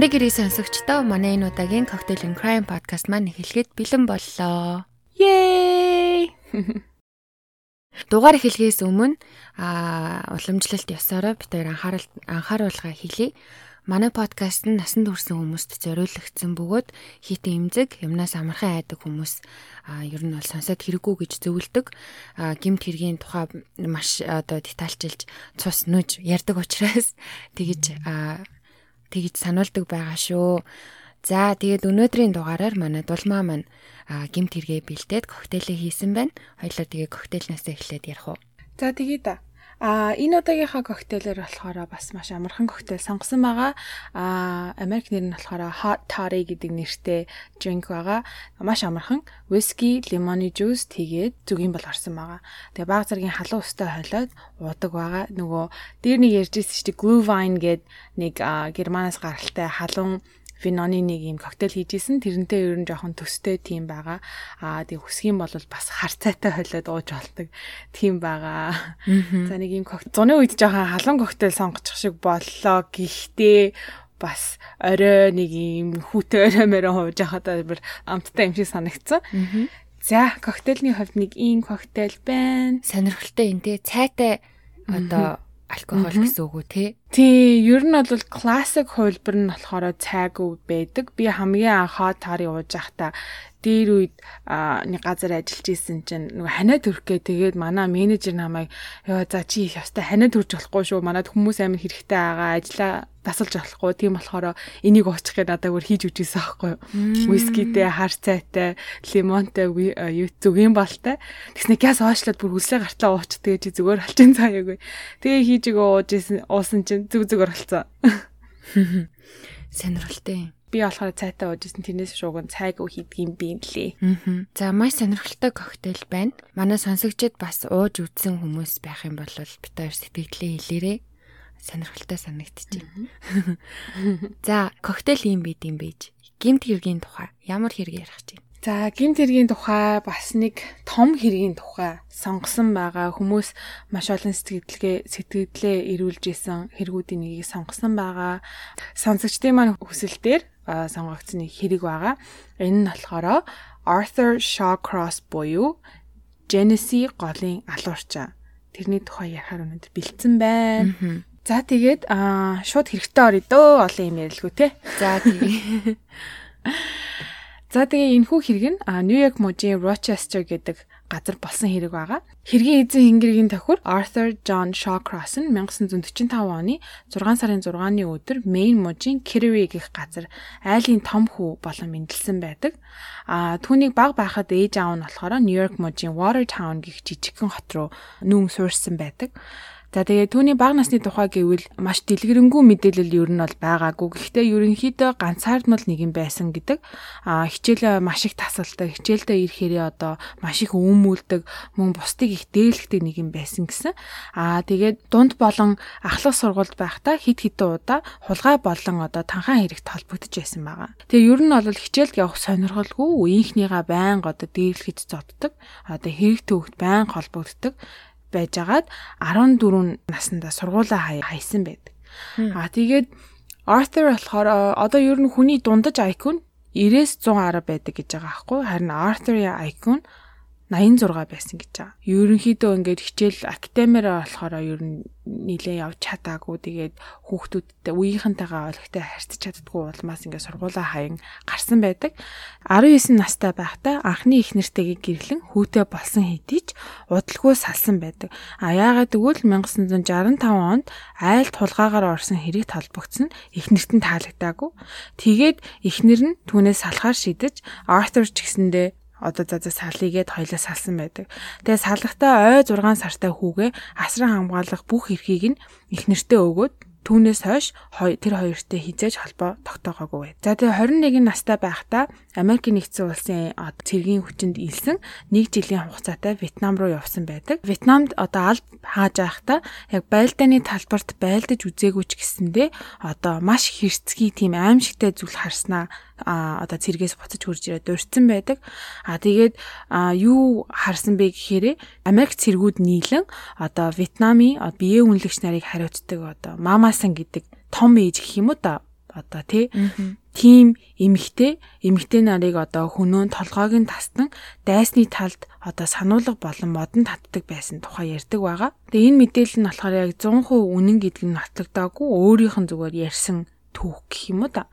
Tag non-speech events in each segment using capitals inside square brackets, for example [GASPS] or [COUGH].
Амрыг гэрээ сонсогчдоо манай энэ удаагийн Cocktail and Crime podcast маань эхлэхэд бэлэн боллоо. Yay! [LAUGHS] Дугаар эхлэхээс өмнө а уламжлалт ёсороо бид хоёр анхаарал анхааруулга хийлье. Манай подкаст нь насанд хүрсэн хүмүүст зориулагдсан бөгөөд хийтэн имзэг, юмнаас амархан айдаг хүмүүс а ер нь бол сонсоод хэрэггүй гэж зөвлөдөг. А гимт хэргийн тухай маш одоо детальчилж цус нүж ярьдаг учраас [LAUGHS] тэгэж а тэгж сануулдаг байгаа шүү. За тэгээд өнөөдрийн дугаараар манай дулмаа маань гимт хэрэгээ бэлдээд коктейлээ хийсэн байна. Хоёлоо тэгээ коктейлнаас эхлээд ярих уу. За тэгээ да. А энэ удаагийнхаа коктейлэр болохоор бас маш амархан коктейл сонгосон байгаа. А Америк нэр нь болохоор hot toddy гэдэг нэртэй drink байгаа. Маш амархан whisky, lemon juice тэгээд зүгийн бол орсон байгаа. Тэгээ баг зэргийн халуун устай хойлоод уудаг байгаа. Нөгөө дээр нэг ярьжсэн чинь Glühwein гээд нэг германаас гаралтай халуун виноны нэг юм коктейл хийжсэн. Тэрнтэй ер нь жоохон төстэй тийм байгаа. Аа тэг хүсгийн бол бас харцаатай хойлоод ууж болдог тийм байгаа. За нэг юм зуны үед жоохон халуун коктейл сонгочих шиг боллоо. Гэхдээ бас орой нэг юм хүүтэй орой мөрөө хууж яхад бүр амттай юм шиг санагдсан. За коктейлний хувьд нэг ийм коктейл байна. Сонирхолтой энэ те цайтай одоо алкогол гэсэн үг үү те? Тий, ер нь бол классик хувилбар нь болохоор цайгүй байдаг. Би хамгийн анхаа тарыг ууж байхдаа дээр үед нэг газар ажиллаж исэн чинь нөгөө ханаа төрхгээ тэгээд манай менежер намайг ёо за чи ястай ханаа төрж болохгүй шүү. Манад хүмүүс амин хэрэгтэй байгаа. Ажлаа тасалж болохгүй. Тийм болохоор энийг уучихыг надад өөр хийж үжижсэн аахгүй юу. Вискитэй, хар цайтай, лимонтой, зүгийн балтай. Тэгснэ газ оошлоод бүр хүслээ гартаа ууч тэгээ чи зүгээр алчин цааягүй. Тэгээ хийж өгөө ууж исэн уусан чинь зүг зүгээр болцсон. Сонирхолтой юм би болохоор цайтай уужсэн тэрнээс шууган цайг хийдгийм би лээ. Аа. За маш сонирхолтой коктейл байна. Манай сонсогчид бас ууж үзсэн хүмүүс байх юм бол бид хоёр сэтгэлээ хэлээрээ сонирхолтой санагдчихэв. [LAUGHS] За коктейл юм бид юм бийж. Гимт хэргийн тухай ямар хэрэг ярих чинь? За гимт хэргийн тухай бас нэг том хэргийн тухай сонгосон байгаа хүмүүс маш олон сэтгэлгээ сэтгэлдээ ирүүлж исэн хэрэгүүдийн нэгийг сонгосон байгаа. Сонсогчдын маань хүсэлтээр сонгогдсон нэг хэрэг байгаа. Энэ нь болохоор Arthur Shawcross буюу Genesee голын алуурчаа. Тэрний тухай ярихаар өнөд бэлдсэн байна. За тэгээд аа шууд хэрэгтэй орё дөө олон юм ярилгүй те. За тэгээ. [LAUGHS] За тэгээ энэхүү хэрэг нь Нью-Йорк мужийн Rochester гэдэг газар болсон хэрэг байгаа. Хэргийн эзэн хингэргийн тохиор Arthur John Shawcross нь 1945 оны 6 сарын 6-ны өдөр Maine мужийн Kittery гэх газар айлын том хүү болон мэндэлсэн байдаг. А түүнийг баг байхад ээж аав нь болохоор Нью-Йорк мужийн Watertown гэх жижигхэн хот руу нүүн суурсан байдаг. За тэгээ түүний бага насны тухай гэвэл маш дэлгэрэнгүй мэдээлэл ер нь бол байгаагүй. Гэхдээ ерөнхийдөө ганцаардмал нэг юм байсан гэдэг. А хичээлээ маш их тасалдаг, хичээлдээ ирэхээрээ одоо маш их өмүүлдэг, мөн бусдыг их дээлгдэг нэг юм байсан гэсэн. А тэгээд дунд болон ахлах сургуульд байхдаа хит хитэн удаа хулгай болон одоо танхаа хэрэгт холбогдож байсан байгаа. Тэгээ ер нь бол хичээлд явах сонирхолгүй, үеийнхнийгаа байнга одоо дээрлэхэж зоддог. Одоо хэрэг төвөгт байнга холбогддог байжгаад 14 наснда сургуулаа хайсан байдаг. Аа тэгээд Arthur болохоор одоо ер нь хүний дундаж IQ нь 90-с 110 байдаг гэж байгаа байхгүй харин Arthur-ийн нь 86 байсан гэж байгаа. Ерөнхийдөө ингээд хичээл академиараа болохоор ер нь нилээ явж чадаагүй. Тэгээд хүүхдүүдтэй үеийнхэнтэйгээ ойлгохтой харьцаж чаддгүй улмаас ингээд сургуулаа хаян гарсан байдаг. 19 настай байхдаа анхны их нэртэйгээ гэрлэн хүүтэй болсон хэдий ч удалгүй салсан байдаг. А яагаад гэвэл 1965 онд айлд хулгаагаар орсон хэрэг толбогдсон их нэртэн таалагдаагүй. Тэгээд ихнэр нь түүнээс салахаар шийдэж Arthur ч гэсэндээ одоо за за салыгээд хоёлоо салсан байдаг. Тэгээ салгахтаа ой 6 сартай хүүгээ асран хамгаалах бүх эрхийг нь их нэртээ өгөөд Түүнээс хойш тэр хоёртой хизээж холбоо тогтоогоогүй. За тэгээ 21 настай байхдаа Америкийн нэгдсэн улсын цэргийн хүчинд илсэн 1 жилийн хугацаатай Вьетнам руу явсан байдаг. Вьетнамд одоо алд хааж байхдаа яг байлдааны талбарт байлдаж үзээгүй ч гэсэндээ одоо маш хэрцгий тийм аимшигтай зүйл харснаа а одоо цэргээс буцаж хурж ирээд дурдсан байдаг. А тэгээд юу харсан бэ гэхээр Америк цэргүүд нийлэн одоо Вьетнамын биеэ үнэлэгч нарыг хариуцдаг одоо мамасан гэдэг том ээж гэх юм уу та одоо тий тийм эмэгтэй эмэгтэй нарыг одоо хөнөөн толгойг нь тастан дайсны талд одоо сануулга болон модон татдаг байсан тухай ярьдаг байгаа. Тэгээ энэ мэдээлэл нь болохоор яг 100% үнэн гэдг нь нотлогдоогүй өөрийнх нь зүгээр ярьсан түүх гэх юм уу да.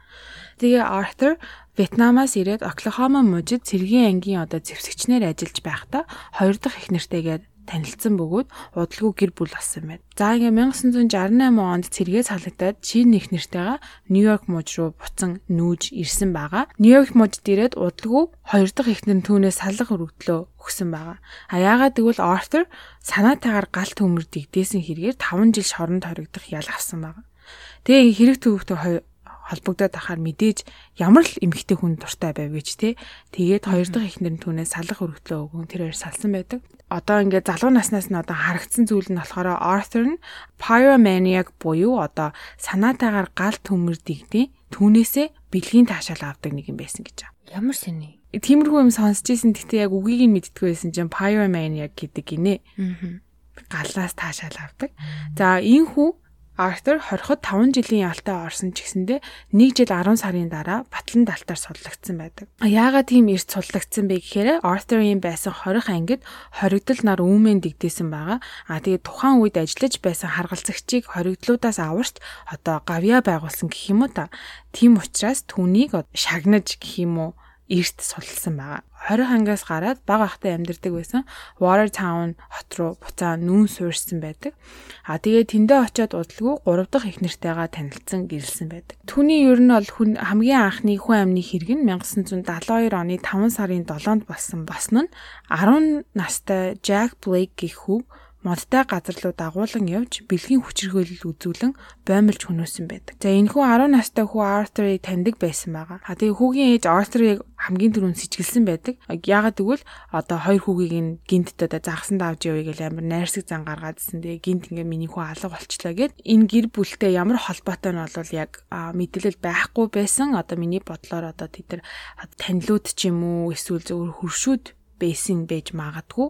Тэгээ Arthur Вьетнамаас ирээд Оклахома мужид цэргийн ангийн одоо зэвсэгчнэр ажиллаж байхдаа хоёр дахь их нэртэйгээр танилцсан бөгөөд удалгүй гэр бүл болсон байна. За ингээ 1968 онд цэргээс халагдаад чин их нэртэйгээ Нью-Йорк мужид руу буцан нүүж ирсэн байгаа. Нью-Йорк мужид ирээд удалгүй хоёр дахь ихнэр түүнээс салах өргөдлөө өгсөн байгаа. А яагаад гэвэл Arthur санаатаагаар галт төмөр дэгдээсэн хэрэгээр 5 жил шоронд хоригдох ял авсан байгаа. Тэгээ хэрэг төвөгтэй холбогдоод ахаар мэдээж ямар л эмгхтэй хүн дуртай байв гэж те. Тэгээд хоёр дахь ихнэр нь түүнээс салах өргөдлөө өгөн тэр хоёр салсан байдаг. Одоо ингээд залуу наснаас нь одоо харагдсан зүйл нь болохоор Arthur нь pyromaniac буюу одоо санаатаагаар гал төмөр дигдээ түүнээсээ бэлгийн таашаал авдаг нэг юм байсан гэж байна. Ямар сони? Тиймэрхүү юм сонсч ийсэн гэхдээ яг үгийг нь мэддэггүй байсан чинь pyromaniac гэдэг гинэ. Аа. Галлаас таашаал авдаг. За энэ хүү Артур 25 жилийн ялтай орсон ч гэсэндээ 1 жил 10 сарын дараа батлан далтаар судлагдсан байдаг. Яагаад тийм эрт судлагдсан бэ гэхээр Артурын байсан хорих ангид хоригдол нар үүмэн дэгдээсэн байгаа. А тэгээд тухайн үед ажиллаж байсан харгалзагчийг хоригдлуудаас аварч одоо гавья байгуулсан гэх юм уу та. Тийм учраас түүнийг шагнаж гэх юм уу эрт сулсан байгаа. 20 хангаас гараад бага ахтай амьдардаг байсан Watertown хот руу буцаа нүүн суурьсан байдаг. А тэгээ тэндээ очиод удалгүй 3 дахь их нартайгаа танилцсан гэрэлсэн байдаг. Түүний ер нь бол хүн хамгийн анхны хүн амны хэрэг нь 1972 оны 5 сарын 7-нд болсон босно нь 10 настай Jack Blake гэх хүүг модтай газар руу дагуулan явж бэлгийн хүчирхийлэл үзүүлэн боомлж хөнөөсөн байдаг. За энэ хүү 10 настай хүү Arthur-ыг таньдаг байсан байгаа. А тэгээ хүүгийн ээж Arthur-ыг хамгийн түрүүнд сэтгэлсэн байдаг. Яагаад гэвэл одоо хоёр хүүгийг нь гинт одоо загсан давж явъя гэж амар найрсаг зан гаргаадсэн. Тэгээ гинт ингээ миний хүү алга болчлаа гэд энэ гэр бүлтэй ямар холбоотой нь бол яг мэдээлэл байхгүй байсан. Одоо миний бодлоор одоо тэд нар танилуд ч юм уу эсвэл зөвхөн хөршүүд байсан байж магадгүй.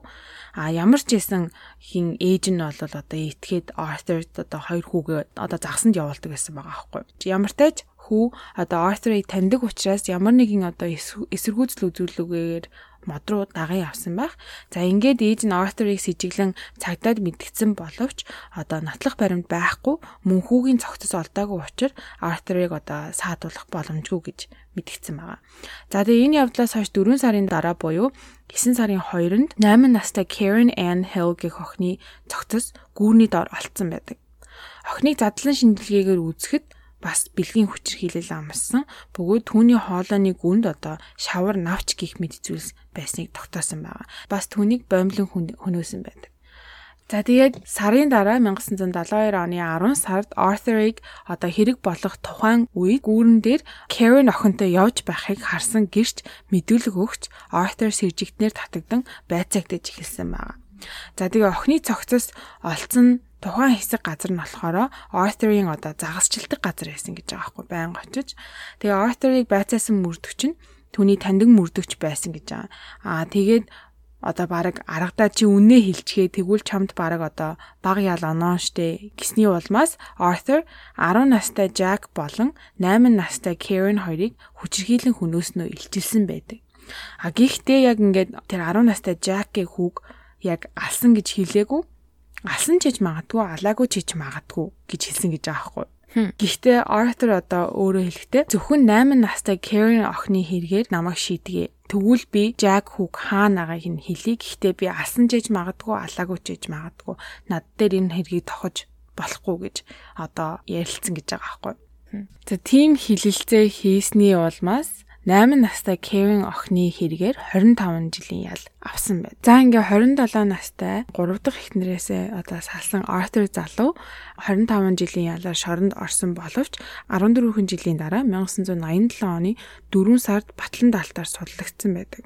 А ямар ч байсан хин ээж нь бол одоо итгээд Arthur одоо хоёр хүүгээ одоо загсанд явуулдаг гэсэн байгаа аахгүй. Ямар тач хүү одоо Arthur-ыг таньдаг учраас ямар нэгэн одоо эсэргүүцэл үзүүлэлгээр мод руу даган явсан байх. За ингээд ээж нь Arthur-ыг сэжиглэн цагдаад мэдгдсэн боловч одоо нотлох баримт байхгүй мөн хүүгийн цогцос олдоогүй учраас Arthur-ыг одоо саадуулах боломжгүй гэж мэдгдсэн байгаа. За тэгээ энэ явдлаас хойш 4 сарын дараа буюу 9 сарын 2-нд 8 настай Karen Ann Hill гэх охины цогцос гүүрний дор олцсон байдаг. Охиныг задлан шинжилгээгээр үзэхэд бас бэлгийн хүчирхийлэл амарсан. Бөгөөд түүний хоолойны гүнд одоо шавар навч гих мэд зүйлс байсныг тогтоосон байгаа. Бас түүнийг боомлон хөнөөсөн байдаг. За тэгээд сарын дараа 1972 оны 10 сард Arthur-ыг одоо хэрэг болох тухайн үед гүүрэн дээр Karen охинтой явж байхыг харсан гэрч мэдүүлэг өгч Arthur сэржигтнэр татагдан байцаагтаж эхэлсэн байна. За тэгээ охины цогцос олцсон тухайн хэсэг газар нь болохоор Arthur-ийн одоо загасчилдаг газар байсан гэж байгаа байхгүй байнга очиж. Тэгээ Arthur-ыг байцаасан мөрдөгч нь түүний таньдаг мөрдөгч байсан гэж байгаа. Аа тэгээд одоо баг аргадаа чи үнэ хэлчихээ тэгвэл чамд баг одоо баг ял оноо штэ гэсний улмаас Arthur 10 настай Jack болон 8 настай Karen хоёрыг хүчрхийлэн хөнөөснөө илчилсэн байдаг. А гэхдээ яг ингээд тэр 10 настай Jack-ийн хүүг яг алсан гэж хэлээгүй алсан ч гэж магадгүй алаагүй ч гэж магадгүй гэж хэлсэн гэж байгаа байхгүй. Гэхдээ Arthur одоо өөрөө хэлэхдээ зөвхөн 8 настай Karen охины хэрэгээр намайг шийдгээ. Тэгвэл би Jack Hook хаанагааг нь хэлье. Гэхдээ би алсан ч гэж магадгүй алаагүй ч гэж магадгүй над дээр энэ хэргийг тохож болохгүй гэж одоо ярилцсан гэж байгаа байхгүй. За тийм хилэлцээ хийсний улмаас 8 настай Кевин охины хэрэгээр 25 жилийн ял авсан байна. За ингээ 27 настай 3 дахь эхнэрээсээ одоо салсан Arthur залуу 25 жилийн ялаар шоронд орсон боловч 14 жилийн дараа 1987 оны 4 сард Батлан даалтаар судлагдсан байдаг.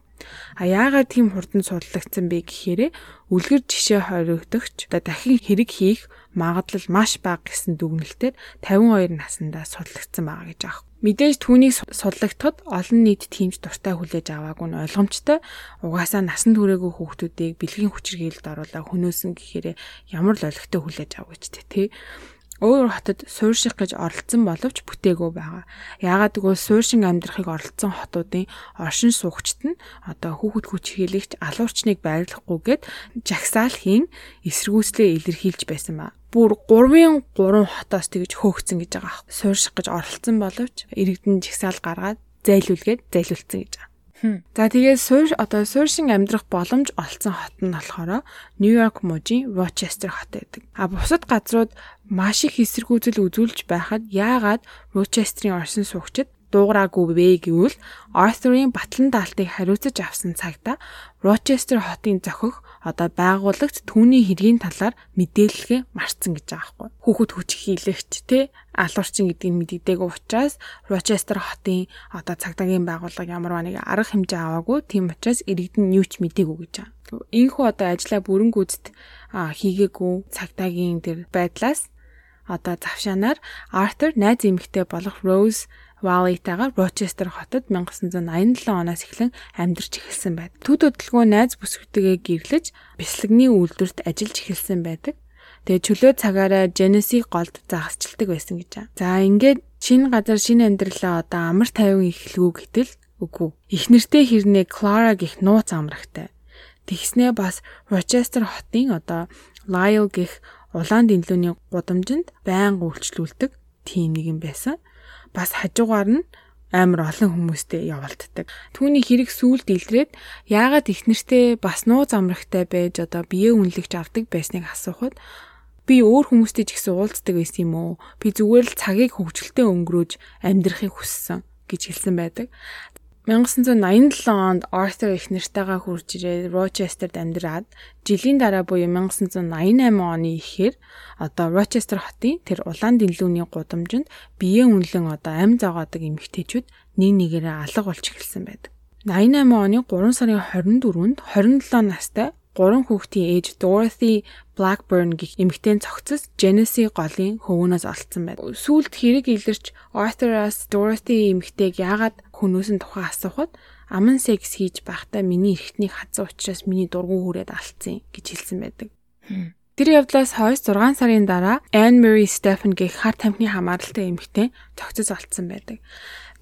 А яагаад тийм хурдан судлагдсан бэ гэхээр үлгэр жишээ хоригдогч дахин хэрэг хийх магадлал маш бага гэсэн дүгнэлтээр 52 наснда судлагдсан байгаа гэж аах. Мэдээж түүнийг судлагдахад олон нийт тиймж дуртай хүлээж аваагүй нь ойлгомжтой. Угаасаа насан туршаагүй хүүхдүүдийг бэлгийн хүчирхийлэлд оруулаа хөнөөсөн гэхээр ямар л ойлгохтой хүлээж авах гэж тий. өөр хотод суурьших гэж оролцсон боловч бүтээгүй байгаа. Яагаад гэвэл суурьшин амьдрахыг оролцсон хотуудын оршин суугчид нь одоо хүүхэд хүч хилэгч алуурчныг байрлахгүйгээд жагсаал хийн эсэргүүцлээ илэрхийлж байсан ба бүр 3-ын 3 хотоос тэгж хөөгцөн гэж байгаа. Суурьших гэж оролцсон боловч иргэдэн жагсаал гаргаад зайлуулгээд зайлуулсан гэж байгаа. За тэгээд суурь одоо суурьшин амьдрах боломж олцсон хот нь болохоор Нью-Йорк мужийн Рочестер хот байдаг. А бусад газрууд маш их эсэргүүцэл үзүүлж байхад яагаад Рочестерийн орсон суугчид дуугараагүй вэ гэвэл Arthur-ын батлан даалтыг хариуцаж авсан цагта Rochester хотын зохих одоо байгууллагт түүний хэргийн талаар мэдээлэлгээ марцсан гэж байгаа байхгүй. Хүүхэд хүч хийлэгч те алуурчин гэдгийг мэддэггүй учраас Rochester хотын одоо цагдаагийн байгууллага ямар нэг арга хэмжээ аваагүй тийм учраас иргэдэн юу ч мэдээгүй гэж байгаа. Ийхүү одоо ажлаа бүрэн гүйцэд хийгээгүй цагдаагийн тэр байдлаас одоо завшаанаар Arthur найз эмэгтэй болох Rose Валитагаар Рочестер хотод 1987 оноос эхлэн амьдарч эхэлсэн байдаг. Төд хөдөлгөөн найз бүсгүйтэйгээ гэрлэж бяцлагны үйлдвэрт ажиллаж эхэлсэн байдаг. Тэгээ чөлөө цагаараа Genesis голд загасчилдаг байсан гэж байна. За ингээд шинэ газар шинэ амьдралаа одоо амар тайван эхлэв гэтэл үгүй. Их нэртэй хэрнээ Клара гих нууц амрагтай. Тэгснээ бас Рочестер хотын одоо Lyle гих улаан дэнлүүний гудамжинд байнга үйлчлүүлдэг тийм нэг юм байсан бас хажуугаар нь амар олон хүмүүстэй явуулддаг. Түүний хэрэг сүулт илрээд яагаад их нэртэй бас нуу замрагтай байж одоо бие үнэлэгч авдаг байсныг асуухад би өөр хүмүүстэй ч гэсэн уулздаг байсан юм уу? Би зүгээр л цагийг хөвгчлөлтөд өнгөрөөж амьдрахыг хүссэн гэж хэлсэн байдаг. 1987 онд Arthur их нартайгаа хурж ирээд Rochester-д амьдраад жилийн дараа буюу 1988 оны ихээр одоо Rochester хотын тэр улаан дэлгүүний гудамжинд биеэ үнэлэн одоо амь зогоодог эмэгтэйчүүд нэг нэгээрээ алга болж эхэлсэн байдаг. 88 оны 3 сарын 24-нд 27 настай гурван хүүхдийн ээж Dorothy Blackburn гэх эмэгтэй цогцос Genesis голын хөвөнөөс олцсон байна. Сүүлд хэрэг илэрч Arthur-аас Dorothy эмэгтэйг яагаад хөнөөсөн тухай асуухад аман секс хийж байхдаа миний эргэтнийг хазсан учраас миний дургу хүрээд алдсан гэж хэлсэн байдаг. Тэр явдлаас хойш 6 сарын дараа Anne Marie Stephen гэх хар тамхины хамааралтай эмэгтэй цогцос олцсон байдаг.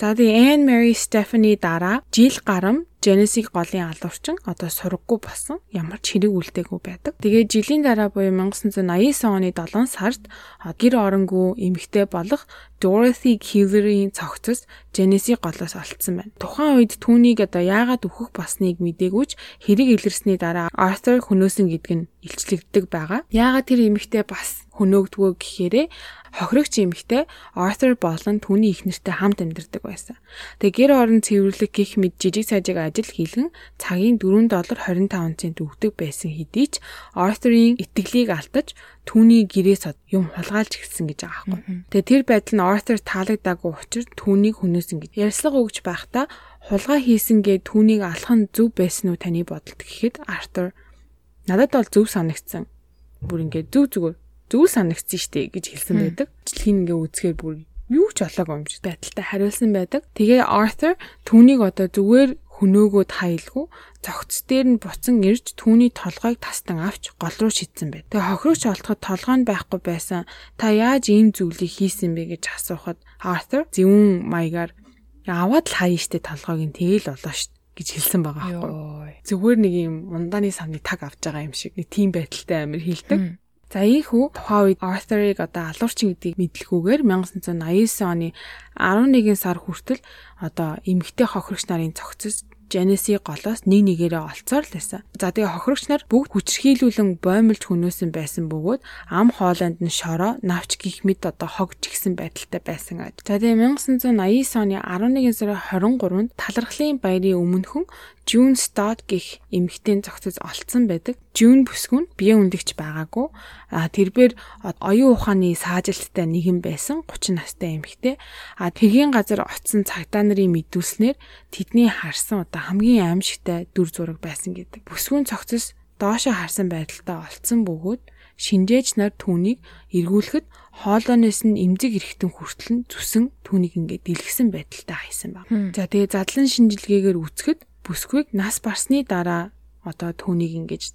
За тэгээ Anne Marie Stephanie дараа жил гарам Genesis голын алуурчин одоо сургаггүй болсон ямар ч хэрэг үлдээгүй байдаг. Тэгээ жилийн дараа буюу 1989 оны 7 сард гэр оронгүй эмэгтэй болох Dorothy Keeler-ийн цогцос Genesis голоос олцсон байна. Тухайн үед түүнийг одоо яагаад өөхөх болсныг мдэггүйч хэрэг илэрсний дараа Arthur хөнөөсөн гэдг нь илчлэгддэг байгаа. Яагаад тэр эмэгтэй бас хөнөөгдгөө гэхээрээ хохирогч эмэгтэй Arthur болон түүний их нэртэй хамт амьдардаг байсан. Тэгээ гэр орон цэвэрлэх гих мэд жижиг сажиг ажил хийлгэн цагийн 4 доллар 25 цент өгдөг байсан хэдий ч Arthur-ийн итгэлийг алдаж түүний гэрээс юм хулгайлж гисэн гэж байгаа байхгүй. Тэгээ тэр байдал нь Arthur таалагдаагүй учраас түүнийг хүнөөсөн гэж. Ярьслага өгч байхдаа хулгай хийсэнгээ түүнийг алах нь зөв байсан уу таны бодолд гэхэд Arthur надад бол зөв санагдсан. Бүр ингээд зүг зүгээр зүйл санагдсан штэ гэж хэлсэн байдаг. Жилхийн ингээ үзэхээр бүр юу ч олоогүй юм шиг байдалтай хариулсан байдаг. Тэгээ Arthur түүнийг одоо зүгээр хөнөөгөө тайлгүй цогц дээр нь буцан ирж түүний толгойг тастан авч гол руу шидсэн байд. Тэгээ хохирогч олоход толгой нь байхгүй байсан. Та яаж ийм зүйлийг хийсэн бэ гэж асуухад Arthur зөвүүн маягаар аваад л хаяа штэ толгойг нь тэгэл олоо штэ гэж хэлсэн байгаа байхгүй. Зүгээр нэг юм ундааны самны таг авч байгаа юм шиг нэг тийм байдалтай амир хэлдэг. За ийхүү тухайн үед Arthur-ыг одоо алуурчин гэдгийг мэдлгүйгээр 1989 оны 11 сар хүртэл одоо эмэгтэй хохирогч нарын цогцос Genesis голоос нэг нэгээрээ олцоор л байсан. За тэгээ хохирогч нар бүгд хүчрхийлүүлэн боомлж хөнөөсөн байсан бөгөөд ам хоолойнд нь шороо, навч гих мэд одоо хогж гисэн байдалтай байсан аж. За тэгээ 1989 оны 11 сарын 23-нд талархлын баярын өмнөхөн June Stott гих эмэгтэй зохицож олцсон байдаг. June бүсгүн бие үндэгч байгаагүй. А тэрээр оюун ухааны саажилттай нэгэн байсан 30 настай эмэгтэй. А тэргийн газар очсон цагдаа нарын мэдүүлснээр тэдний харсан одоо хамгийн аимшигтай дүр зураг байсан гэдэг. Бүсгүн цогцос доошо харсан байдалтай олцсон бөгөөд шинжээч нар түүнийг эргүүлэхэд хоолойноос нь эмзэг эрэхтэн хүртэл нь зүсэн түүнийг ингээд дэлгэсэн байдалтай хайсан баг. За тэгээ задлан шинжилгээгээр үцхэд бүсгүйг нас барсны дараа одоо түүнийг ингэж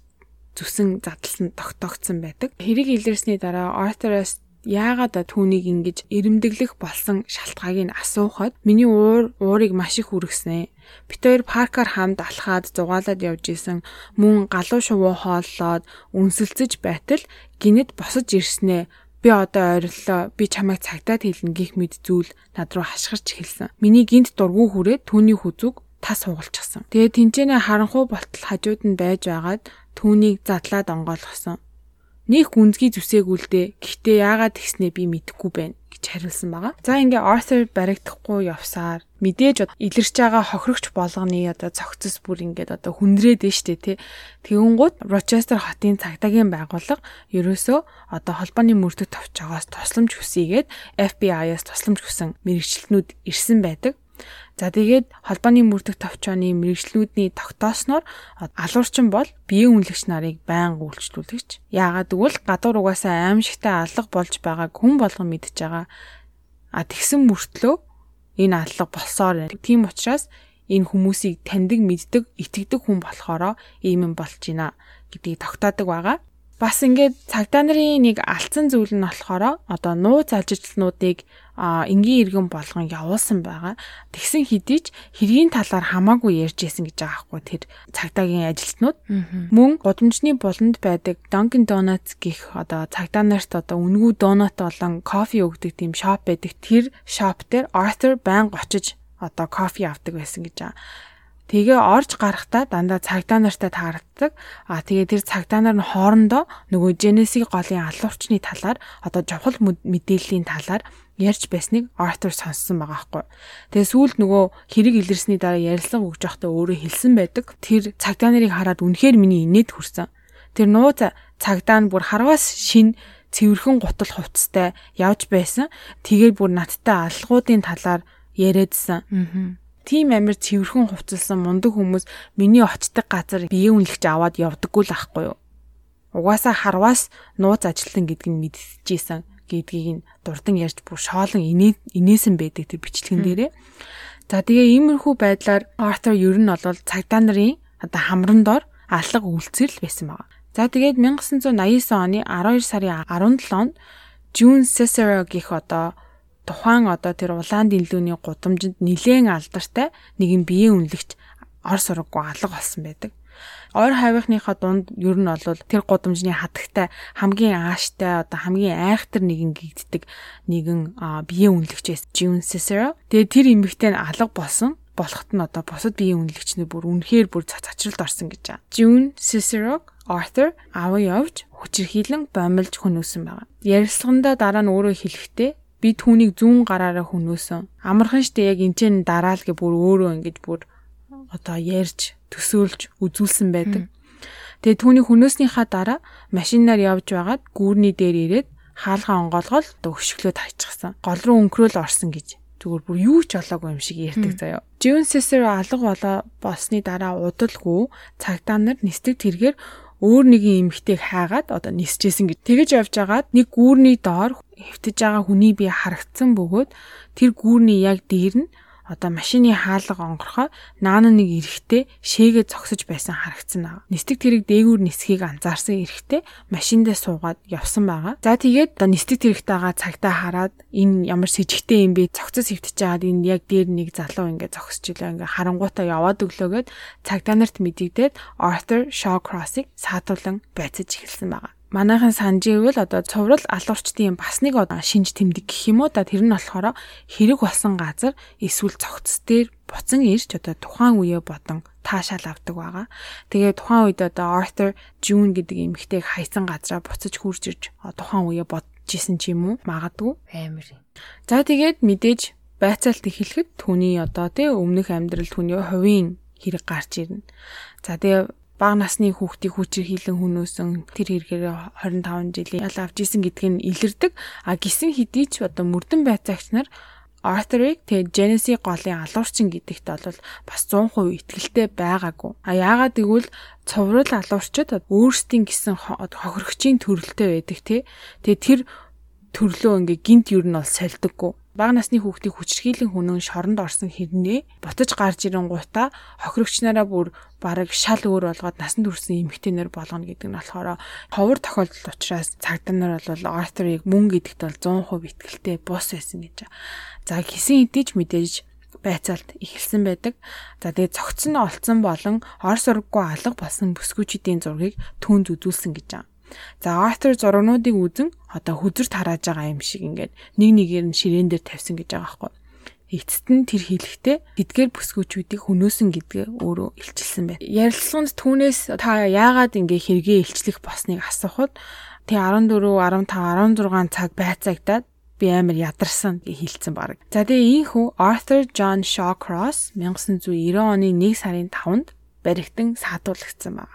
зүсэн задлсан тогтоогдсон байдаг. Хэрэг илэрсний дараа Arthur-аас яагаад түүнийг ингэж эрэмдэглэх болсон шалтгааг нь асуухад миний уур уурыг маш их үргэснэ. Бид хоёр паркаар хамт алхаад зугаалаад явж исэн мөн галуу шувуу хооллоод үнсэлцэж байтал гинэд босож ирснэ. Би одоо ойрлоо. Би чамайг цагтаад хэлнэ гих мэд зүйл над руу хашгирч хэлсэн. Миний гинт дургу хүрээд түүний хүзүг тас хугалчихсан. Тэгээ тэнцэнэ харанхуй болтол хажууд нь байж байгаад түүнийг задлаад онгойлгосон. Них гүнзгий зүсээгүүлдэ. Гэхдээ яагаад тэгснээ би мэдэхгүй байна гэж хариулсан байгаа. За ингээ Arthur баригдахгүй явсаар мэдээж илэрч байгаа хохирогч болгоны одоо цогцос бүр ингээд одоо хүндрээд штэ тий. Тэгэнгუთ Rochester хотын цагдаагийн байгууллага ерөөсөө одоо холбооны мөрдөд товчоогоос тусламж хүсьегээд FBI-аас тусламж хүсэн мэрэгчлэтнүүд ирсэн байдаг. За тэгээд холбооны мөрдөх товчооны мэрэгчлүүдний тогтоосноор алуурчин бол биеийн үнэлэгч нарыг байнга үйлчлүүлэгч. Яагаад гэвэл гадуур угаасаа аимшигтай алга болж байгааг хүн болгон мэдж байгаа. А тэгсэн мөртлөө энэ алга болсоор тийм учраас энэ хүмүүсийг таньдаг, мэддэг, итгэдэг хүн болохоор ийм юм болж байна гэдгийг тогтоодог байгаа. Бас ингээд цагдаа нарын нэг алдсан зүйл нь болохоор одоо нууц ажилтнуудыг энгийн иргэн болгон явуулсан байгаа. Тэгсэн хэдий ч хэргийн талаар хамаагүй ярьж исэн гэж байгаа хгүй тэр цагдаагийн ажилтнууд. Мөн гудамжны буланд байдаг Dunkin Donuts гих одоо цагдаа нарт одоо үнгүү донот болон кофе өгдөг тийм шоп байдаг. Тэр шоп дээр Arthur байнга очиж одоо кофе авдаг байсан гэж байгаа. Тэгээ орж гарахтаа дандаа цагдаа нартай таардаг. А тэгээ тэр цагдаа нар нь хоорондоо нөгөө Genesis голын алуурчны талаар одоо жавхал мэдээллийн талаар ярьж байсныг Arthur сонссон байгаа хгүй. Тэгээ сүүлд нөгөө хэрэг илэрсний дараа ярилцлага өгж явахдаа өөрөө хэлсэн байдаг. Тэр цагдаа нарыг хараад үнэхээр миний инээд хүрсэн. Тэр нууц цагдаа нь бүр харвас шин цэвэрхэн гутал хувцастай явж байсан. Тэгээд бүр надтай алгуудын талаар яриадсан. Аа тийм амир цэвэрхэн хувцалсан мундаг хүмүүс миний очдог газар бие үнэлж аваад явдаггүй л ахгүй юу. Угаасаа харваас нууц ажилтан гэдг нь мэдчихсэн гэдгийг нь дурдан ярьж бүр шоолон инээсэн байдаг тэр бичлэгэн дээрээ. За тэгээ иймэрхүү байдлаар Arthur ер нь бол цагдаа нарын одоо хамран дор алга үйлцэл байсан байгаа. За тэгээд 1989 оны 12 сарын 17-нд June Cicero гих одоо тухайн одоо тэр улаан дэлгүүний гудамжинд нилээн алдартай нэгэн биеийн үнэлэгч ор сураггүй алга болсон байдаг. Ойр хавийнхныхаа дунд ер нь бол тэр гудамжны хатагтай хамгийн ааштай одоо хамгийн айхтар нэгэн гэгддэг нэгэн биеийн үнэлэгч байсан June Cicero. Тэгээ тэр эмэгтэй нь алга болсон болохт нь одоо бусад биеийн үнэлэгчнэр бүр үнэхээр бүр цацралд орсон гэж байгаа. June Cicero Arthur аваа явж хүчирхийлэн бомилж хөнөөсөн байгаа. Ярилцлагандаа дараа нь өөрөө хэлэхдээ би түүнийг зүүн гараараа хөнөөсөн. Амархан штэ яг энэ ч дараа л гэ бүр өөрөө ингэж бүр одоо ярьж төсөөлж үзүүлсэн байдаг. Тэгээ түүний хөнөөснийхаа дараа машинаар явж байгаад гүүрний дээр ирээд хаалгаа онгоолгол өшөглөөд хайчихсан. Гол руу өнгөрөөл орсон гэж зүгээр бүр юу ч олоогүй юм шиг ярьдаг заяа. June Cicero алга болоо болсны дараа удалгүй цагтаа нар нисдэг тэргээр өөр нэгэн эмэгтэйг хайгаад одоо нисчээсэн гэж. Тэгэж явж байгаад нэг гүүрний доор хэвтэж байгаа хүний бие харагдсан бөгөөд тэр гүүрний яг дээр нь одоо машины хаалга онгорхоо наана нэг эрэхтэй шээгээ зогсож байсан харагдсан аа. Нистэг тэрэг дээгүүр нисхийг анзаарсан эрэхтэй машиндээ суугаад явсан байгаа. За тэгээд одоо нистэг тэрэгтэйгаа цагтаа хараад энэ ямар с ิจ гтэй юм бэ? Цогцос хөвтөж жаад энэ яг дээр нэг залуу ингээ зогсож илээ ингээ харангуйтаа яваад өглөөгээд цагтаа нарт мэдэгдээд Arthur Shawcross-ыг саатуулан байцаж эхэлсэн байгаа манайхан сандживэл одоо цуврал алуурчдын бас нэг одоо шинж тэмдэг гэх юм уу да тэр нь болохоор хэрэг болсон газар эсвэл цогц дээр буцан ирж одоо тухайн үеэ бодон таашаал авдаг байгаа. Тэгээ тухайн үед одоо Arthur June гэдэг эмэгтэйг хайсан газараа буцаж хурж ирж тухайн үеэ бодож исэн ч юм уу магадгүй амар. За тэгээд мэдээж байцаалт эхлэхэд түүний одоо тий өмнөх амьдрал түүний хувийн хэрэг гарч ирнэ. За тэгээ бага насны хүүхдийг хүчээр хилэн хүнөөсөн тэр хэрэгээр 25 жилийн ял авч исэн гэдг нь илэрдэг. А гисэн хэдий ч одоо мөрдөн байцаагч нар Arthur-ыг тэгээ Genesis голын алуурчин гэдэгт бол бас 100% итгэлтэй байгаагүй. А яагаад гэвэл цовруул алуурчид өөрсдийн гэсэн хохирогчийн төрөлтэй байдаг тий. Тэгээ тэр төрлөө ингээ гинт юу нь бол сольдөггүй. Бага насны хүүхдийг хүчрхийлэн хөнөн шоронд орсон хэрнээ бутаж гарч ирэн гутаа хохирогч нараа бүр бараг шал өөр болгоод насанд хүрсэн эмэгтэйнэр болгоно гэдэг нь болохоор ховор тохиолдол учраас цагдаа нар бол Arthur-ыг мөн гэдэгт бол 100% итгэлтэй бус байсан гэж. За хэсэг хэдийч мэдээж байцаалт ихэлсэн байдаг. За тэгээ цогцсон олцсон болон ор сургаггүй алга болсон бүсгүүчдийн зургийг түүнд үзүүлсэн гэж байна. За Arthur зургнуудыг үзэн одоо хүзэрт харааж байгаа юм шиг ингээд нэг нэгээр нь ширээн дээр тавьсан гэж байгаа байхгүй. Эцэст нь тэр хэлэхдээ эдгээр бүсгүүчүүдийг хөнөөсөн гэдгээ өөрөө илчилсэн байна. Ярилцлаганд түүнээс та яагаад ингээ хэрэгээ илчлэх босныг асуухад тэг 14, 15, 16 цаг байцаагтаад би амар ядарсан гэж хэлсэн баг. За тэгээ ийхүү Arthur John Shawcross 1990 оны 1 сарын 5-нд баригтан саатуулагдсан баг.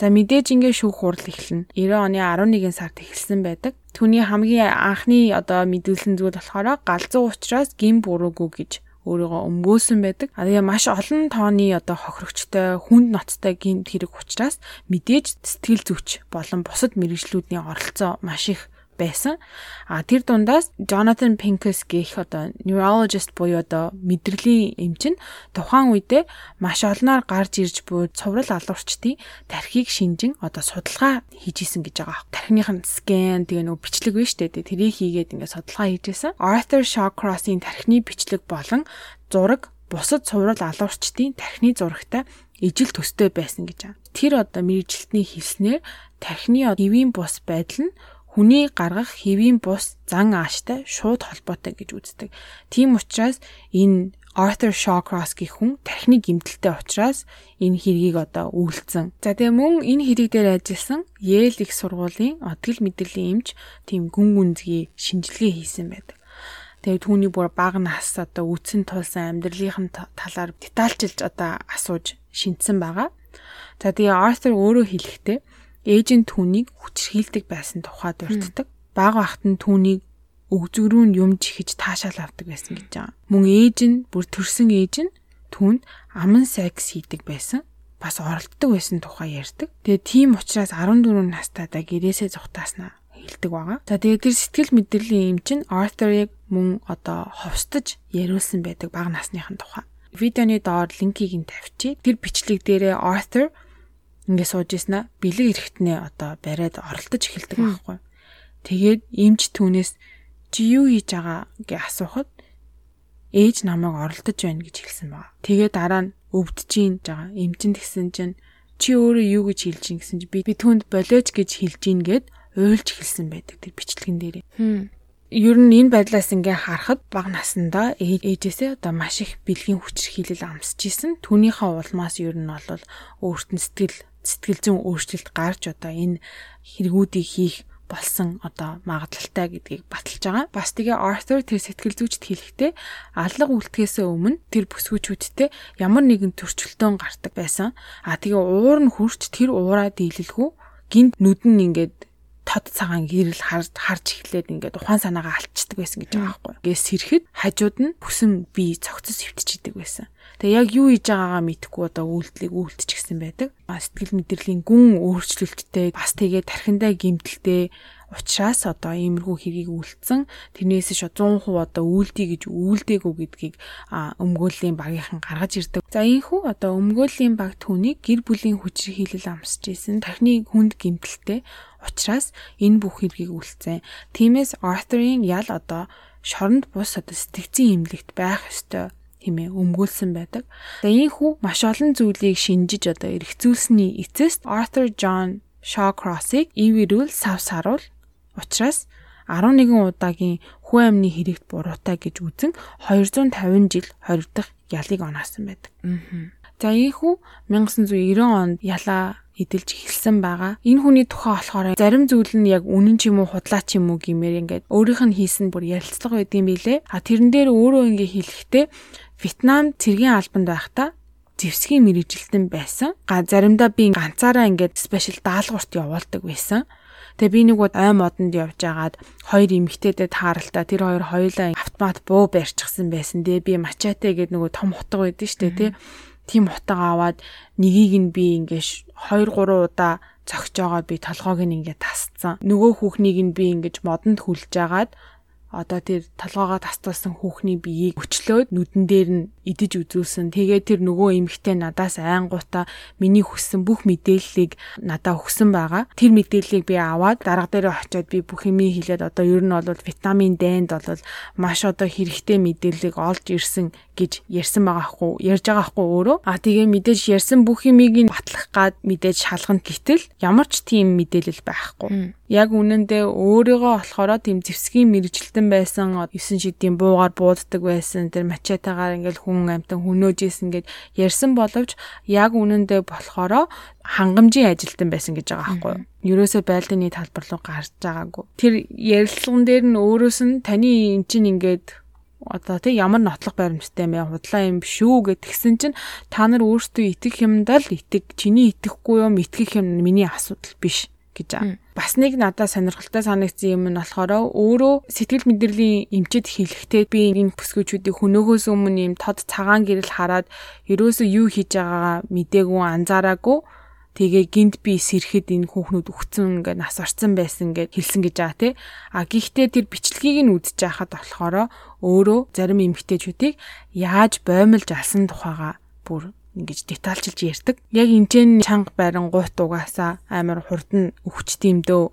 За мэдээж ингээ шүүх хурал эхэлнэ. 90 оны 11 сард эхэлсэн байдаг. Түүний хамгийн анхны одоо мэдүүлсэн зүйл болохоор галзуу учраас гин буруугүй гэж өөрийгөө өмгөөсөн байдаг. А тэгээ маш олон тооны одоо хохирогчтой, хүнд ноцтой гинт хэрэг учраас мэдээж сэтгэл зүйч болон бусад мэрэгжлүүдийн оролцоо маш их байсан. А тэр дундаас Jonathan Pincus гэх одоо neurologist буюу одоо мэдрэлийн эмч нь тухайн үедээ маш олноор гарч ирж буй цуврал алуурчдын тархийг шинжин одоо судалгаа хийжсэн гэж байгаа. Тархиных нь скан тэгээ нөгөө бичлэг биш үү? Тэрийг хийгээд ингээд судалгаа хийжсэн. Arthur Shawcross-ийн тархины бичлэг болон зураг бусад цуврал алуурчдын тархины зурагтай ижил төстэй байсан гэж байна. Тэр одоо мэрэгжилтний хэлснээр тархины эвийн бус байдал нь хүний гаргах хэвийн бус зан ааштай шууд холбоотой гэж үздэг. Тийм учраас энэ Arthur Shawcross гэх хүн тархины гимтэлтэй учраас энэ хэргийг одоо үйлцэн. За тэгээ мөн энэ хэрэг дээр ажилласан Yale их сургуулийн одгил мэдрэлийн эмч тийм гүн гүнзгий шинжилгээ хийсэн байдаг. Тэгээ түүний бүр баг нас одоо үтсэн тулсан амьдралын талаар детальчилж одоо асууж шинтсэн байгаа. За тэгээ Arthur өөрөө хэлэхдээ ээж нь түүнийг хүчрхийлдэг байсан тухайд урддаг. Бага бахт нь түүнийг өгзөрүүн юм жихэж таашаал авдаг байсан гэж байгаа. Мөн ээж нь бүр төрсэн ээж нь түүнд аман секс хийдэг байсан. Бас оролддог байсан тухай ярьдаг. Тэгээ тийм учраас 14 настайдаа гэрээсээ зугатааснаа хэлдэг байгаа. За тэгээ тэр сэтгэл мэдрэлийн эм чин Arthur-ыг мөн одоо ховстож яриулсан байдаг бага насныхан тухай. Видеоны доор линкийг нь тавьчих. Тэр бичлэг дээрээ Arthur ингээ сууж ийснэ бэлэг эрэхтнээ одоо бариад оролдож эхэлдэг байхгүй. Тэгээд эмч түүнээс чи юу хийж байгаа гэж асуухад ээж намайг оролдож байна гэж хэлсэн байна. Тэгээд дараа нь өвдөж ийн жага эмчэнд гисэн чинь чи өөрөө юу гэж хэлж ин гэсэн чи би би түнд болооч гэж хэлж ийн гэд уйлж эхэлсэн байдаг тэр бичлэгэн дээр. Ер нь энэ байдлаас ингээ харахад бага насандаа ээжээсээ одоо маш их бэлгийн хүчрхийлэл амсч исэн. Түүнийхээ улмаас ер нь бол өөрт нь сэтгэл сэтгэл зүйн өөрчлөлт гарч одоо энэ хэрэгүүдийг хийх болсон одоо магадлалтай гэдгийг баталж байгаа. Бас тэгээ Arthur тэр сэтгэл зүйчд хэлэхдээ алга үлдэхээс өмнө тэр бүсгүүчүүдтэй ямар нэгэн төрчлөлтөөн гардаг байсан. А тэгээ уур нь хурч тэр уураа дийлэлгүй гинт нүд нь ингээд тод цагаан гэрэл харж харж эхлээд ингээд ухаан санаагаа алчдаг байсан гэж байгаа байхгүй. Гээ сэрхэд хажууд нь бүсэн бие цогцос хөвтчихийдэг байсан. Тэгээ яг юу хийж байгаагаа мэдэхгүй одоо үйлдэлийг үйлдчихсэн байдаг. Сэтгэл мэдрэлийн гүн өөрчлөлттэй бас тэгээ тархиндаа гимтэлтэй учраас одоо иймэрхүү хэргийг үлдсэн тэрнээс ш 100% одоо үйлдэй гэж үйлдээгүй гэдгийг өмгөөллийн багийнхан гаргаж ирдэг. За ийхүү одоо өмгөөллийн баг түүнийг гэр бүлийн хүчрэг хийлэл амсч ийсэн тархины хүнд гимтэлтэй учраас энэ бүх хэргийг үлдсэн. Тиймээс Arthur-ийн ял одоо шоронд бус одоо сэтгцэн имлэгт байх ёстой хэмээ өмгөөлсөн байдаг. Тэгээ ийхүү маш олон зүйлийг шинжиж одоо эргцүүлсэний эцэст Arthur John Shawcross-ыг ивэрүүл сав саруул Учираас 11 удаагийн хүн амны хэрэгт буруутай гэж үзэн 250 жил хоригдох ялыг оноосон байдаг. За ийхүү 1990 онд ялаа эдэлж эхэлсэн байгаа. Энэ хүний тухай болохоор зарим зүйл нь яг үнэн ч юм уу худлаа ч юм уу гэмээр ингээд өөрийнх нь хийсэн бүр ярилцлага байд юм билэ. А тэрэн дээр өөрөө ингээд хэлэхдээ Вьетнам цэргийн албанд байхдаа зэвсгийн мэрэгжилтэн байсан. Га заримдаа би ганцаараа ингээд спешиал даалгаварт явуулдаг байсан. Тэгээ би нэг удаа ой модонд явж агаад хоёр эмэгтэйдэд тааралтаа тэр хоёр хоёулаа автомат буу барьчихсан байсан. Тэгээ би мачаатэ гэдэг нөгөө том утга байдсан шүү дээ тий. Тим утга аваад нёгийг нь би ингээд 2 3 удаа зогсож байгаа би толгойг нь ингээд тасцсан. Нөгөө хүүхнийг нь би ингээд модонд хүлж агаад одоо тэр толгоогоо тастуулсан хүүхний биеийг өчлөөд нүдэн дээр нь идэж үзүүлсэн. Тэгээ тэр нөгөө эмэгтэй надаас айнгуута миний хүссэн бүх мэдээллийг надаа өгсөн байгаа. Тэр мэдээллийг би аваад дарга дээр очиод би бүх юм хийлээд одоо ер нь бол витамин D-нд бол маш одоо хэрэгтэй мэдээллийг олж ирсэн гэж ярьсан байгаа хгүй ярьж байгаа хгүй өөрөө а тэгээ мэдээж ярьсан бүх юмыг батлах гад мэдээж шалгана гэтэл ямар ч тийм мэдээлэл байхгүй яг үнэндээ өөрийгөө болохоро тийм зэвсгийн мэрэгжилтэн байсан 9 шидийн буугаар бууддаг байсан тэр мачетагаар ингээл хүн амтан хөнөөж исэн гэд ярьсан боловч яг үнэндээ болохоро хангамжийн ажилтан байсан гэж байгаа байхгүй юу. Ерөөсөө байлдааны талбар руу гарч байгаагүй. Тэр ярилцлаган дээр нь өөрөөс нь таны эн чинь ингээд одоо тий ямар нотлох баримттай мэ худлаа юм биш үү гэтгсэн чинь та нар өөрсдөө итгэх юмдаа л итэг чиний итгэхгүй юм итгэх юм миний асуудал биш гэж аа. Бас нэг надад сонирхолтой санагдсан юм нь болохоор өөрөө сэтгэл мэдрэлийн эмчэд хэлэхдээ би энэ бүсгүүчүүдийг хөнөөхөөс өмнө юм тод цагаан гэрэл хараад ерөөсөө юу хийж байгаагаа мдээгүй анзаараагүй Тэгээ гинт би сэрхэд энэ хүүхнүүд өгцөн ингээд нас орцсон байсан гэд хэлсэн гэж байгаа тий. А гэхдээ тэр бичлэгийг нь үдчих яхад болохоор өөрөө зарим эмгтээчүүдийг яаж боомлж алсан тухайга бүр ингэж детальчилж ярьдаг. Яг энэ чанга байран гуйт угаасаа амар хурдан өвчт юм дөө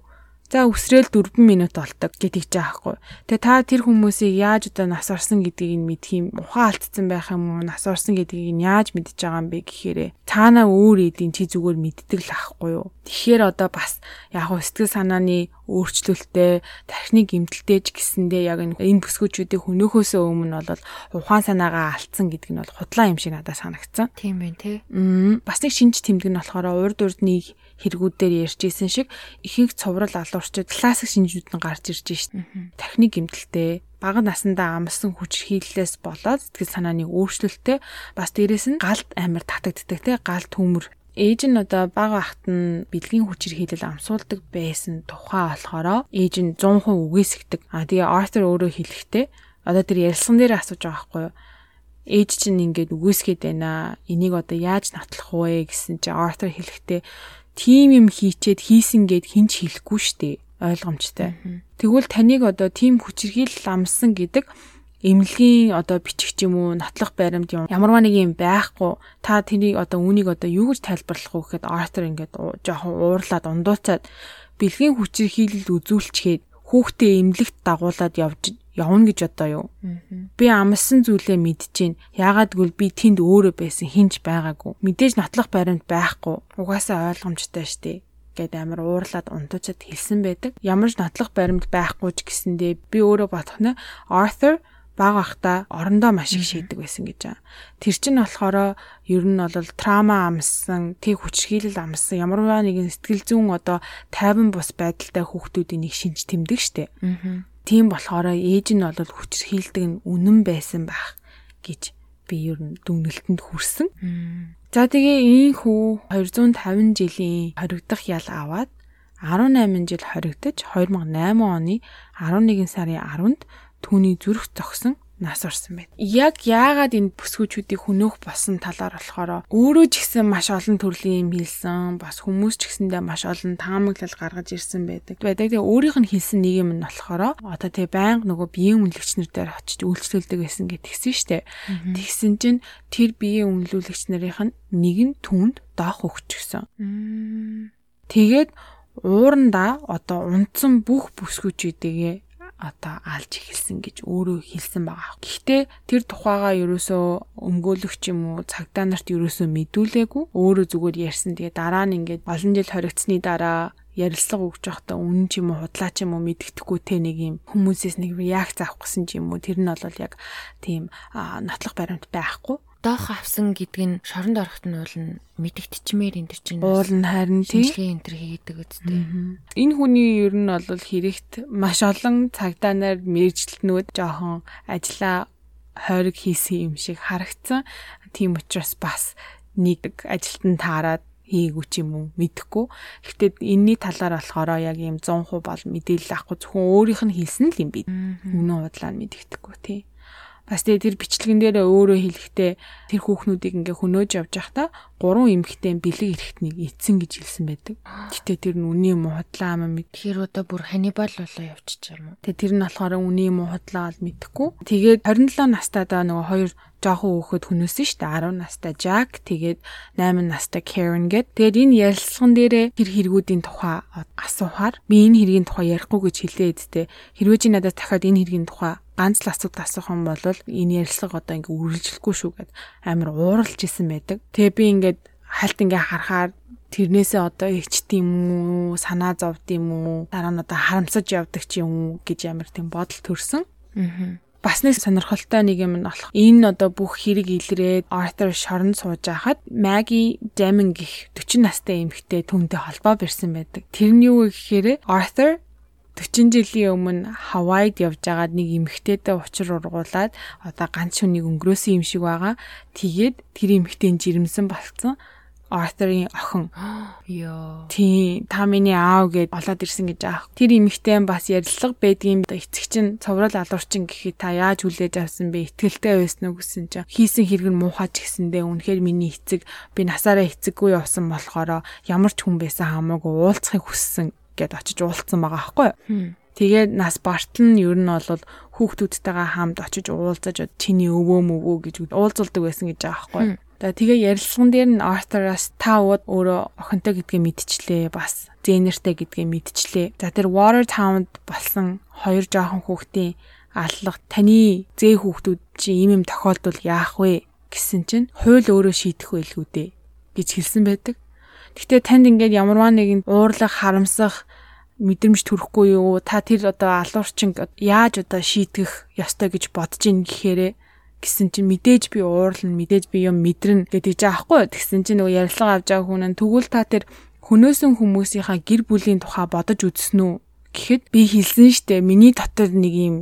За өсрөөл 4 минут болдог гэдэг жаахгүй. Тэгээ та тэр хүмүүсийг яаж одоо нас орсон гэдгийг нь мэдх юм, ухаан алдсан байх юм уу, нас орсон гэдгийг нь яаж мэдж байгаа юм бэ гэхээр цаанаа өөр эдийн чи зүгээр мэддэг л ахгүй юу. Тэгэхээр одоо бас яг хөө сэтгэл санааны өөрчлөлттэй, тархины гэмтэлтэй ч гэсэндээ яг энэ бүсгүүчүүдийг хөнөөхөөсөө өмнө бол ухаан санаагаа алдсан гэдэг нь бол худлаа юм шиг надад санагдсан. Тийм байх тий. Бас нэг шинж тэмдэг нь болохоор урд урдныг хэрэгүүдээр ярьж исэн шиг ихэнх цуврал алуурчид классик шинжүүд нь гарч ирж шít. Тархины гэмтэлтэй бага насндаа амссан хүч хийллээс болоод сэтгэл санааны өөрчлөлттэй бас дээрэс нь галд амар татагддаг те гал төмөр ээж нь одоо бага ахт нь бэлгийн хүчээр хийлэл амсуулдаг байсан тухай болохоро ээж нь 100% үгээсгдэг. А тэгээ Артер өөрөө хэлэхдээ одоо тэр ярилцсан дээр асууж байгаа байхгүй юу? Ээж чинь ингээд үгээсгээд байна. Энийг одоо яаж натлах вэ гэсэн чинь Артер хэлэхдээ тийм юм хийчээд хийсэн гэд хинч хэлэхгүй штэ ойлгомжтой. Тэгвэл таныг одоо тийм хүчрхийл амсан гэдэг эмнэлгийн одоо бичих юм уу натлах баримт юм ямарваа нэг юм байхгүй та тэрийг одоо үүнийг одоо юу гэж тайлбарлах вэ гэхэд Артер ингээд жоохон уурлаад ундууцаад бэлгийн хүчрхийлэл үзүүлчихэд хүүхдээ эмнэлэгт дагуулад явж явна гэж одоо юу. Би амссан зүйлээ мэдчихээн. Яагаад гэвэл би тэнд өөрөө байсан хинж байгаагүй. Мэдээж нотлох баримт байхгүй. Угаасаа ойлгомжтой штеп гэд амар уурлаад унтуучаад хэлсэн байдаг. Ямар ч нотлох баримт байхгүй ч гэсэндээ би өөрөө бодох нь Arthur бага ахта орондоо маш их шийдэг байсан гэж байгаа. Тэр чинь болохоор ер нь бол трама амссан, тэг хүчрхийлэл амссан ямарваа нэгэн сэтгэл зүйн одоо тайван бус байдалтай хүүхдүүдийн нэг шинж тэмдэг штэ. Аа Тийм болохоор ээж нь бол хүчрхийлдэг нь үнэн байсан байх гэж би ер нь дүгнэлтэнд хүрсэн. За тэгээ ийм хүү 250 жилийн хоригдох ял аваад 18 жил хоригдож 2008 оны 11 сарын 10-нд түүний зүрх зогсон нас орсон байна. Яг яагаад энэ бүсгүүчүүдийг хөнөөх болсон талаар болохоор өөрөө ч гэсэн маш олон төрлийн юм хэлсэн, бас хүмүүс ч гэсэндээ маш олон таамаглал гаргаж ирсэн байдаг. Байдаг. Тэгээ өөрийнх нь хэлсэн нэг юм нь болохоор одоо тэгээ байнга нөгөө биеийн үнэлэгчнэр дээр очиж үйлчлүүлдэг байсан гэдгийгсэн штэ. Тэгсэн чинь тэр биеийн үнэлүүлэгч нарын нь нэг нь түнд доох өгчихсөн. Тэгээд уурандаа одоо унтсан бүх бүсгүүчүүдээ одоо алж эхэлсэн гэж өөрөө хэлсэн байгаа. Гэхдээ тэр тухайгаа ерөөсөө өмгөөлөгч юм уу цагдаа нарт ерөөсөө мэдүүлээгүй. Өөрөө зүгээр ярьсан. Тэгээ дараа нь ингээд олон жил хоригдсны дараа ярилцлага өгч байхдаа үнэн ч юм уу худлаа ч юм уу мэддэхгүй те нэг юм хүмүүсээс нэг реакц авах гэсэн ч юм уу тэр нь бол яг тийм нотлох баримт байхгүй доох авсан гэдг нь шоронд орохт нь уул нь мэдэгдчмээр энэ төр чинь уул нь харин тийм энэ төр хийдэг үстэй. Энэ хүний ер нь бол хэрэгт маш олон цагдаа нар мэрэгчлэтнүүд жоохон ажиллаа хойрог хийсэн юм шиг харагдсан. Тийм учраас бас нэг ажилтан таарад хийгүү ч юм уу мэдэхгүй. Гэхдээ энэний талаар болохоор яг юм 100% бол мэдээлэл авахгүй зөвхөн өөрийнх нь хэлсэн л юм би. Үнэн худлаа нь мэдэгдэхгүй тий. Бас тэгээ тэр бичлэгэн дээр өөрөө хэлэхдээ тэр хүүхнүүдийг ингээ хөнөөж явж байхдаа гурван эмэгтэй бэлэг эрэхтнийг эцэн гэж хэлсэн байдаг. Гэтэ тэр нь үний муу худлаа ам мэд. Тэр одоо бүр ханибал болоо явчих юм уу? Тэгээ тэр нь болохоор үний муу худлаа бол мэдэхгүй. Тэгээд 27 настай даа нөгөө хоёр жоохон хөөхөд хүнөөсөн шүү дээ 10 настай Jack тэгээд 8 настай Karen гэд. Тэгээд энэ ярилцлаган дээрээ тэр хэрэгүүдийн тухай асуухаар би энэ хэргийн тухай ярихгүй гэж хэлээ эдтэй. Хэрвээ чи надад дахиад энэ хэргийн тухай ганц л асуулт асуух юм бол энэ ярилцлага одоо ингээ үргэлжлэхгүй шүү гэд амар ууралж исэн байдаг. Тэгээ би ингээд хальт ингээ харахаар тэрнээсээ одоо ичт юм уу санаа зовд юм уу дараа нь одоо харамсаж явдаг ч юм уу гэж амар тийм бодол төрсөн. Аа. Бас нэг сонирхолтой нэг юм нь болох. Энэ одоо бүх хэрэг илрээд Arthur шоронд сууж байхад Maggie Damon гих 40 настай эмэгтэй түүнтэй холбоо барьсан байдаг. Тэр нь юу гэхээр Arthur 40 жилийн өмнө Хавайд явж байгаад нэг эмэгтэйтэй учир ургуулад одоо ганц шүнийг өнгөрөөсөн юм шиг байгаа. Тэгээд тэр эмэгтэй жирэмсэн болцсон. Arthur-ийн охин. [GASPS] Йоо. Тий, та миний аав гэд болоод ирсэн гэж аах. Тэр эмэгтэй бас ярилцлага байдгийн эцэг чинь цоврал алуурчин гэхэд та яаж хүлээж авсан бэ? Итгэлтэй байсан уу гэсэн чинь хийсэн хэрэг нь муухай ч гэсэндээ үнэхээр миний эцэг би насаараа эцэггүй явсан болохоор ямар ч хүн байсан хамаагүй уулзахыг хүссэн гэд очиж уулзсан байгаа байхгүй юу? Тэгээд нас бартал нь ер нь бол хүүхдүүдтэйгээ хамт очиж уулзаж чиний өвөө мөвөө гэж уулзулдаг байсан гэж байгаа байхгүй? За тэгээ ярилцлаган дээр нь Arthur-аас та ууд өөрөө охинтой гэдгээ мэдчихлээ бас зэнертэй гэдгээ мэдчихлээ. За тэр Watertown-д болсон хоёр жоохон хүүхдийн аллах таны зээ хүүхдүүд чи ийм юм тохиолдвол яах вэ гэсэн чинь хууль өөрөө шийдэх байлгүй дээ гэж хэлсэн байдаг. Гэхдээ танд ингээд ямарваа нэгэн уурлах, харамсах мэдрэмж төрөхгүй юу? Та тэр одоо алуурчин яаж одоо шийтгэх ёстой гэж бодож ийн гэхээрээ гэсэн чинь мэдээж би уурлна, мэдээж би юм мэдрэн гэдэг жаахгүй. Тэгсэн чинь нөгөө ярилцлага авч байгаа хүн нь тэгвэл та тэр хөнөөсөн хүмүүсийнхаа гэр бүлийн тухай бодож үзсэн үү гэхэд би хэлсэн штэ миний дотор нэг юм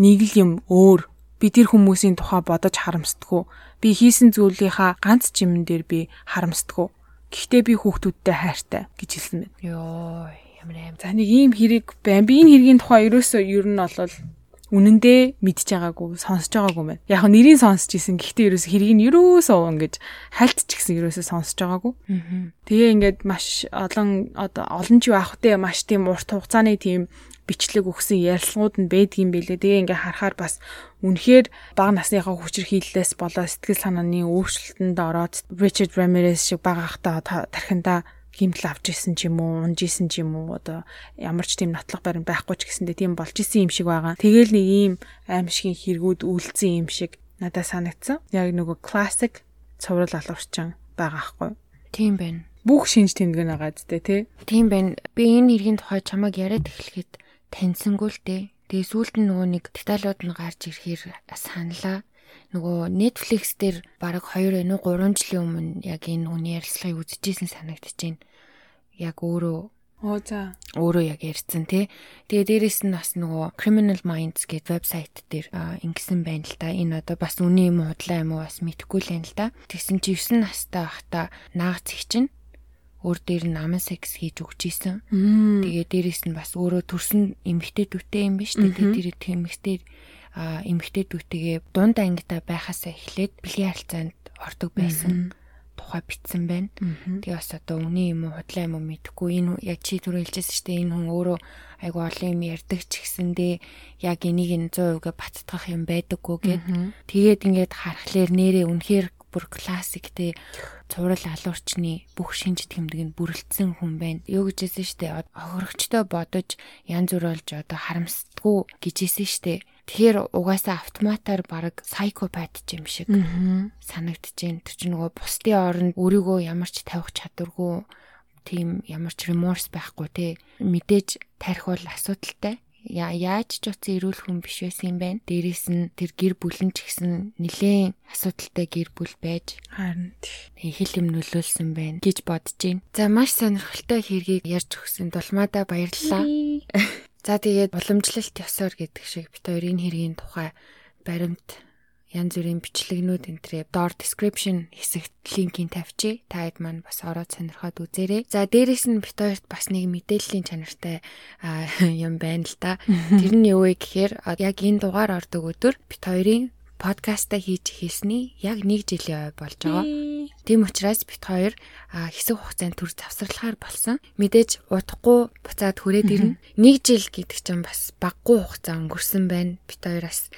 нэг л юм өөр би тэр хүмүүсийн тухай бодож харамсдаггүй би хийсэн зүйлийнхаа ганц чимэн дээр би харамсдаггүй Гэхдээ би хүүхдүүдтэй хайртай гэж хэлсэн байна. Йоо, ямар аим. За нэг ийм хэрэг байна. Би энэ хэргийн тухай ерөөсөө ер нь бол үнэндээ мэдж байгаагүй, сонсож байгаагүй байна. Яг нь нэрийг сонсч исэн. Гэхдээ ерөөсөө хэргийг нь ерөөсөө ингэж хальтч гисэн ерөөсөө сонсож байгаагүй. Тэгээ ингээд маш олон олон ч юу авах те маш тийм урт хугацааны тийм бичлэг өгсөн ярилцлагууд нь байдгийн байлээ. Тэгээ ингээ харахаар бас үнэхээр бага насныхаа хүчирхийллээс болоо сэтгэл санааны өөрчлөлтөнд ороод Richard Ramirez шиг бага ахта тархинда гимтэл авч исэн ч юм уу, унж исэн ч юм уу одоо ямар ч тийм нотлох барин байхгүй ч гэсэндээ тийм болж исэн юм шиг байгаа. Тэгээл нэг ийм аимшигын хэрэгүүд үйлцсэн юм шиг надад санагдсан. Яг нөгөө классик цоврал алуурчин байгаа хгүй. Тийм байна. Бүх шинж тэмдэг нь байгаа зү тий. Тийм байна. Би энэ хэргийн тухай чамайг яриад эхлэхэд таньсангүй л дээ. Тэгээ сүүлд нь нөгөө нэг деталууд нь гарч ирэхээр саналаа. Нөгөө Netflix дээр бараг 2 энэ 3 жилийн өмнө яг энэ хүний ярилцлагыг үзчихсэн санагдчихээн. Яг өөрөө Оо за. Өөрөө яг ярьсан тий. Тэгээ дээрэс нь бас нөгөө Criminal Minds гэдэг вебсайт дээр ингэсэн байна л да. Энэ одоо бас үний юм худлаа юм уу бас мэдэхгүй л байна л да. Тэгсэн чи 9 настай байхдаа наагц их чинь өөр дээр нь аман секс хийж өгч исэн. Тэгээ дээрэс нь бас өөрөө төрсөн эмэгтэй дүүтэй юм биш үү? Тэгээ тэр эмэгтэй дүүтэйгээ дунд ангитай байхасаа эхлээд бэлгийн харилцаанд ордог байсан тухай бичсэн байна. Тэгээ бас одоо үний юм уу худлаа юм уу мэдэхгүй. Энэ яг чи түрүү хэлжсэн шүү дээ. Энэ хүн өөрөө айгу олон юм ярьдаг ч гэсэндээ яг энийг нь 100% баттгах юм байдаггүй гэд. Тэгээд ингээд харахаар нэрээ үнэхээр бүр классик те. Цуврал алуурчны бүх шинж тэмдэг нь бүрэлдсэн хүн байна. Юу гэж хэлсэн штэ охирогчтой бодож янз бүр болж одоо харамсдаггүй гэж хэлсэн штэ. Тэгэхээр угаасаа автоматар баг сайкопат юм шиг санагдчихээн. Тэр чинь нөгөө бусдын оронд өөрийгөө ямар ч тавих чадваргүй тийм ямар ч remorse байхгүй те мэдээж тарих бол асуудалтай яаж ч утсан эрүүл хүн биш байсан юм байна. Дээрээс нь тэр гэр бүлэн ч гэсэн нилээн асуудалтай гэр бүл байж харин хэл юм нөлөөлсөн байна гэж бодож байна. За маш сонирхолтой хэргийг ярьж өгсөн тулмаада баярлалаа. За тэгээд уламжлалт ёсоор гэдэг шиг бит хоёрын хэргийн тухай баримт янз бүрийн бичлэгнүүд энтрээ доор description хэсэгт линкийг тавьчих. Та хэд маань бас ороод сонирхоод үзээрэй. За дээрэс нь бит хоёрт бас нэг мэдээллийн чанартай [LAUGHS] юм байна л да. [LAUGHS] Тэр нь юу вэ гэхээр яг энэ дугаар ордог өдөр бит хоёрын подкастаа хийж хэлсний яг 1 жилийн ой болж байгаа. Тийм учраас бит хоёр хэсэг хугацаанд төр завсарлахаар болсон. Мэдээж удахгүй буцаад хүрээд ирнэ. 1 жил гэдэг чинь бас баггүй хугацаа өнгөрсөн байна. Бит хоёроос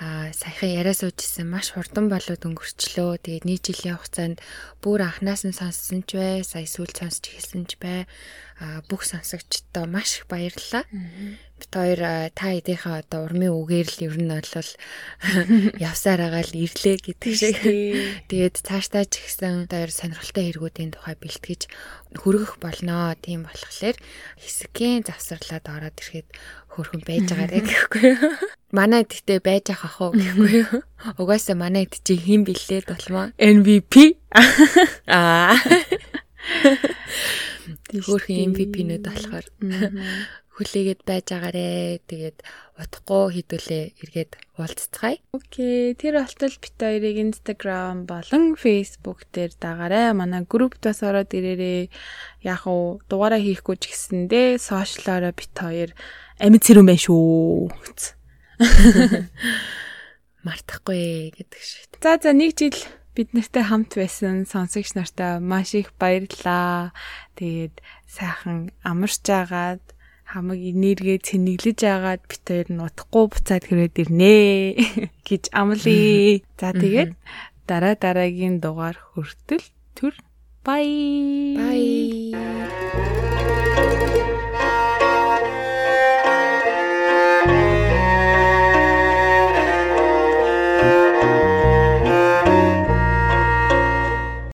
а саяхан яриа суужсэн маш хурдан болоод өнгөрчлөө. Тэгээд нэг жилийн хугацаанд бүр анханаас нь сонссон ч бай, сая сүүл сонсч эхэлсэн ч бай. Бүх сонсогчдоо маш их баярлалаа. Бид хоёр та эдийнхээ одоо урмын үгээр л ер нь бол [LAUGHS] явсаар агаал ирлээ гэдэг шиг. Тэгээд цаашдаа ч ихсэн хоёр сонирхолтой хэрэгүүдийн тухай бэлтгэж хөргөх болноо. Тийм болохоор хэсгийн завсарлаад ороод ирэхэд хөрхөн байж байгаарэ гэхгүй юу. [LAUGHS] Манай гэхдээ байж ах ах уу гэхгүй юу. [LAUGHS] Угаасаа манай хэд чи хин бэлээд болмоо. MVP. Аа. Хөрхөн MVP-нүүд болохоор хүлээгээд байж агаарэ. Тэгээд удахгүй хідүүлээ эргээд уулзцгаая. Окей. Тэр болтол бит хоёрыг Instagram болон Facebook дээр дагаарай. Манай группт бас ороод ирээрээ. Яг уу дугаараа хийхгүй ч гэсэндээ сошиалаараа бит хоёр амьд цэрүүн байна шүү. [LAUGHS] Мартахгүй гэдэг шиг. За за нэг жил бид нартай хамт байсан сонсогч нартай маш их баярлалаа. Тэгээд сайхан амарч агаад хамаг энергээ цэнэглэж агаад бит хоёр нь утахгүй буцаад хүрээд ирнэ [LAUGHS] гэж амлаа. За тэгээд дараа дараагийн дугаар хүртэл түр бай. Бай.